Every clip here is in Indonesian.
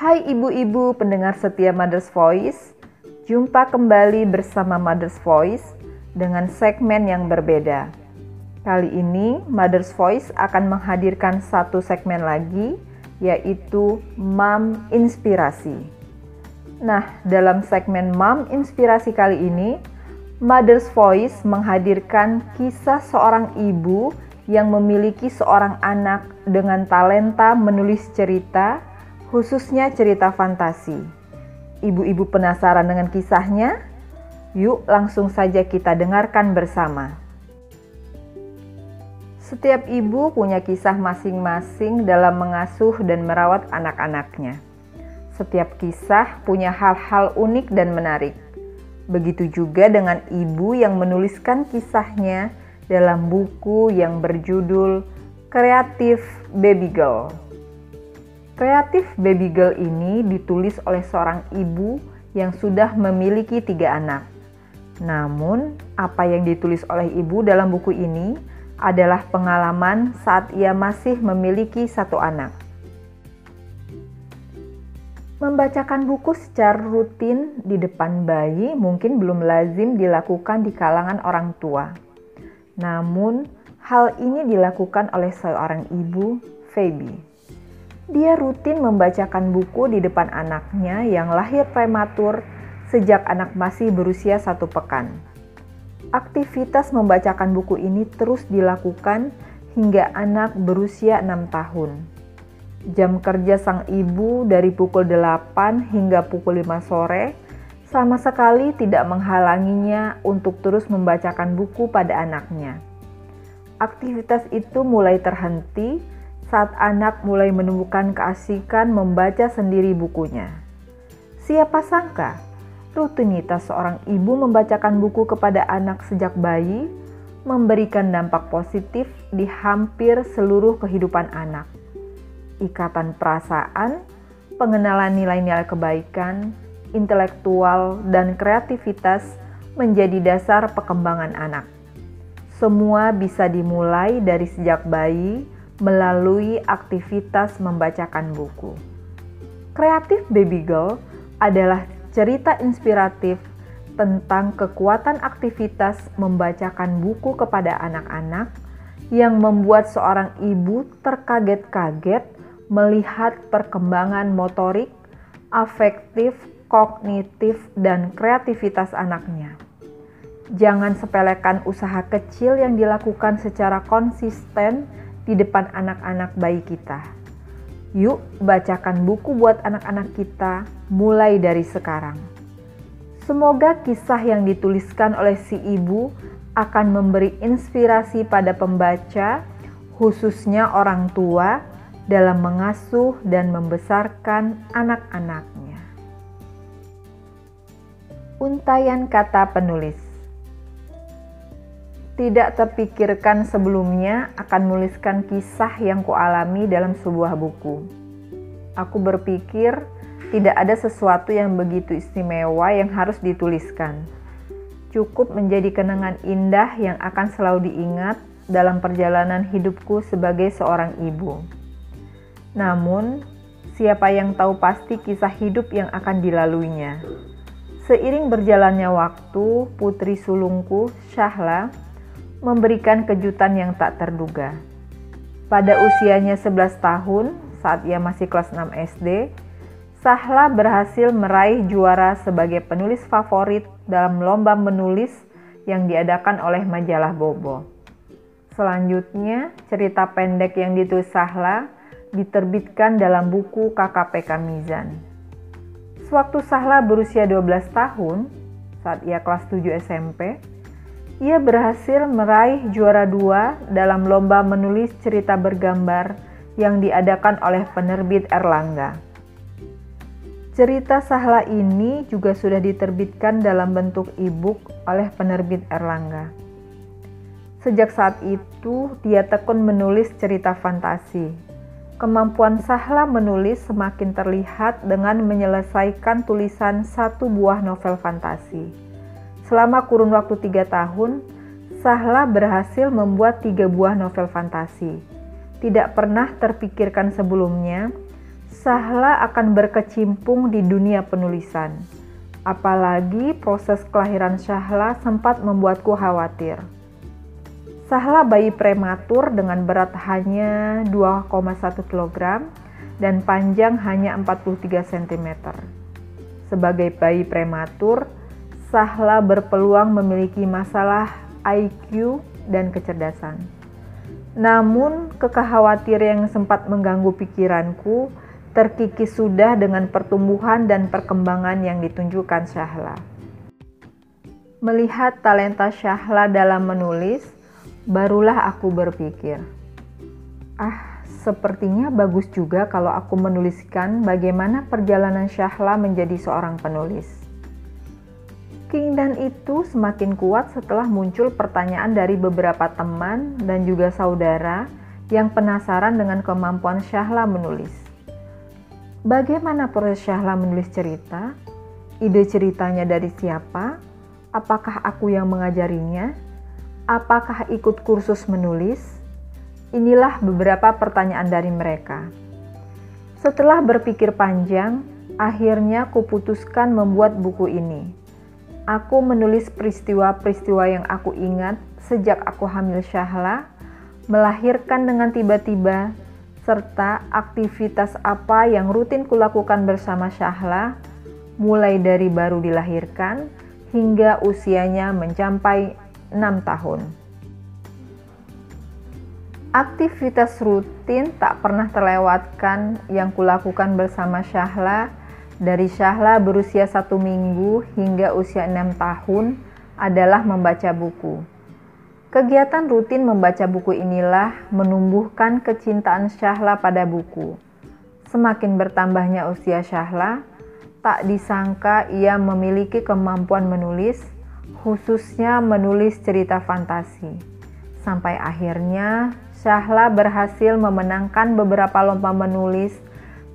Hai ibu-ibu pendengar setia Mother's Voice, jumpa kembali bersama Mother's Voice dengan segmen yang berbeda. Kali ini Mother's Voice akan menghadirkan satu segmen lagi, yaitu Mom Inspirasi. Nah, dalam segmen Mom Inspirasi kali ini, Mother's Voice menghadirkan kisah seorang ibu yang memiliki seorang anak dengan talenta menulis cerita khususnya cerita fantasi. Ibu-ibu penasaran dengan kisahnya? Yuk langsung saja kita dengarkan bersama. Setiap ibu punya kisah masing-masing dalam mengasuh dan merawat anak-anaknya. Setiap kisah punya hal-hal unik dan menarik. Begitu juga dengan ibu yang menuliskan kisahnya dalam buku yang berjudul Kreatif Baby Girl. Kreatif Baby Girl ini ditulis oleh seorang ibu yang sudah memiliki tiga anak. Namun, apa yang ditulis oleh ibu dalam buku ini adalah pengalaman saat ia masih memiliki satu anak. Membacakan buku secara rutin di depan bayi mungkin belum lazim dilakukan di kalangan orang tua. Namun, hal ini dilakukan oleh seorang ibu, Phoebe. Dia rutin membacakan buku di depan anaknya yang lahir prematur sejak anak masih berusia satu pekan. Aktivitas membacakan buku ini terus dilakukan hingga anak berusia enam tahun. Jam kerja sang ibu dari pukul 8 hingga pukul 5 sore sama sekali tidak menghalanginya untuk terus membacakan buku pada anaknya. Aktivitas itu mulai terhenti saat anak mulai menemukan keasikan membaca sendiri bukunya. Siapa sangka, rutinitas seorang ibu membacakan buku kepada anak sejak bayi memberikan dampak positif di hampir seluruh kehidupan anak. Ikatan perasaan, pengenalan nilai-nilai kebaikan, intelektual, dan kreativitas menjadi dasar perkembangan anak. Semua bisa dimulai dari sejak bayi melalui aktivitas membacakan buku. Kreatif Baby Girl adalah cerita inspiratif tentang kekuatan aktivitas membacakan buku kepada anak-anak yang membuat seorang ibu terkaget-kaget melihat perkembangan motorik, afektif, kognitif, dan kreativitas anaknya. Jangan sepelekan usaha kecil yang dilakukan secara konsisten di depan anak-anak bayi kita. Yuk, bacakan buku buat anak-anak kita mulai dari sekarang. Semoga kisah yang dituliskan oleh si ibu akan memberi inspirasi pada pembaca, khususnya orang tua, dalam mengasuh dan membesarkan anak-anaknya. Untayan kata penulis tidak terpikirkan sebelumnya akan menuliskan kisah yang kualami dalam sebuah buku. Aku berpikir tidak ada sesuatu yang begitu istimewa yang harus dituliskan. Cukup menjadi kenangan indah yang akan selalu diingat dalam perjalanan hidupku sebagai seorang ibu. Namun, siapa yang tahu pasti kisah hidup yang akan dilaluinya? Seiring berjalannya waktu, putri sulungku, Syahla, memberikan kejutan yang tak terduga. Pada usianya 11 tahun, saat ia masih kelas 6 SD, Sahla berhasil meraih juara sebagai penulis favorit dalam lomba menulis yang diadakan oleh majalah Bobo. Selanjutnya, cerita pendek yang ditulis Sahla diterbitkan dalam buku KKPK Mizan. Sewaktu Sahla berusia 12 tahun, saat ia kelas 7 SMP, ia berhasil meraih juara dua dalam lomba menulis cerita bergambar yang diadakan oleh penerbit Erlangga. Cerita Sahla ini juga sudah diterbitkan dalam bentuk e-book oleh penerbit Erlangga. Sejak saat itu, dia tekun menulis cerita fantasi. Kemampuan Sahla menulis semakin terlihat dengan menyelesaikan tulisan satu buah novel fantasi. Selama kurun waktu tiga tahun, Sahla berhasil membuat tiga buah novel fantasi. Tidak pernah terpikirkan sebelumnya, Sahla akan berkecimpung di dunia penulisan. Apalagi proses kelahiran Sahla sempat membuatku khawatir. Sahla bayi prematur dengan berat hanya 2,1 kg dan panjang hanya 43 cm. Sebagai bayi prematur, Sahla berpeluang memiliki masalah IQ dan kecerdasan. Namun, kekhawatiran yang sempat mengganggu pikiranku terkikis sudah dengan pertumbuhan dan perkembangan yang ditunjukkan Syahla. Melihat talenta Syahla dalam menulis, barulah aku berpikir, ah, sepertinya bagus juga kalau aku menuliskan bagaimana perjalanan Syahla menjadi seorang penulis. Keinginan itu semakin kuat setelah muncul pertanyaan dari beberapa teman dan juga saudara yang penasaran dengan kemampuan Syahla menulis. Bagaimana proses Syahla menulis cerita? Ide ceritanya dari siapa? Apakah aku yang mengajarinya? Apakah ikut kursus menulis? Inilah beberapa pertanyaan dari mereka. Setelah berpikir panjang, akhirnya kuputuskan membuat buku ini Aku menulis peristiwa-peristiwa yang aku ingat sejak aku hamil Syahla, melahirkan dengan tiba-tiba, serta aktivitas apa yang rutin kulakukan bersama Syahla, mulai dari baru dilahirkan hingga usianya mencapai 6 tahun. Aktivitas rutin tak pernah terlewatkan yang kulakukan bersama Syahla dari Syahla berusia satu minggu hingga usia enam tahun adalah membaca buku. Kegiatan rutin membaca buku inilah menumbuhkan kecintaan Syahla pada buku. Semakin bertambahnya usia Syahla, tak disangka ia memiliki kemampuan menulis, khususnya menulis cerita fantasi. Sampai akhirnya Syahla berhasil memenangkan beberapa lomba menulis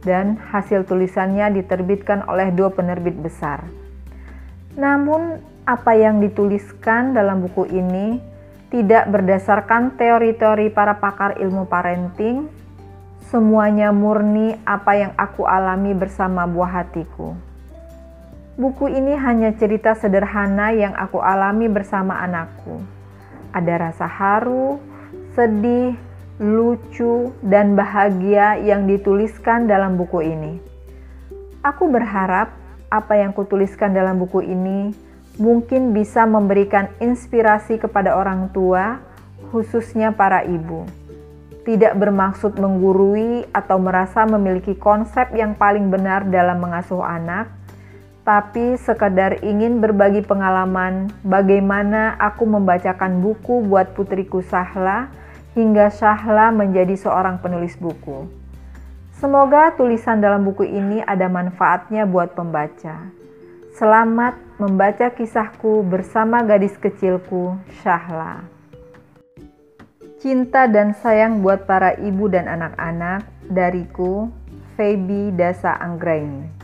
dan hasil tulisannya diterbitkan oleh dua penerbit besar. Namun, apa yang dituliskan dalam buku ini tidak berdasarkan teori-teori para pakar ilmu parenting. Semuanya murni apa yang aku alami bersama buah hatiku. Buku ini hanya cerita sederhana yang aku alami bersama anakku. Ada rasa haru, sedih, lucu, dan bahagia yang dituliskan dalam buku ini. Aku berharap apa yang kutuliskan dalam buku ini mungkin bisa memberikan inspirasi kepada orang tua, khususnya para ibu. Tidak bermaksud menggurui atau merasa memiliki konsep yang paling benar dalam mengasuh anak, tapi sekadar ingin berbagi pengalaman bagaimana aku membacakan buku buat putriku Sahla hingga Syahla menjadi seorang penulis buku. Semoga tulisan dalam buku ini ada manfaatnya buat pembaca. Selamat membaca kisahku bersama gadis kecilku, Syahla. Cinta dan sayang buat para ibu dan anak-anak dariku, Feby Dasa Anggraini.